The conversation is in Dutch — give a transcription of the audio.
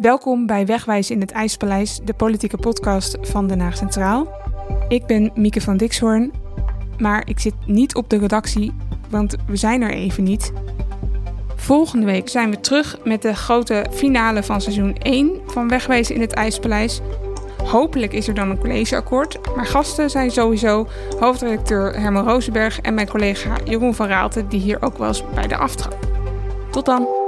Welkom bij Wegwijs in het IJspaleis, de politieke podcast van Den Haag Centraal. Ik ben Mieke van Dixhoorn, maar ik zit niet op de redactie, want we zijn er even niet. Volgende week zijn we terug met de grote finale van seizoen 1 van Wegwijs in het IJspaleis. Hopelijk is er dan een collegeakkoord, maar gasten zijn sowieso hoofdredacteur Herman Rozenberg en mijn collega Jeroen van Raalte, die hier ook wel eens bij de aftrap. Tot dan!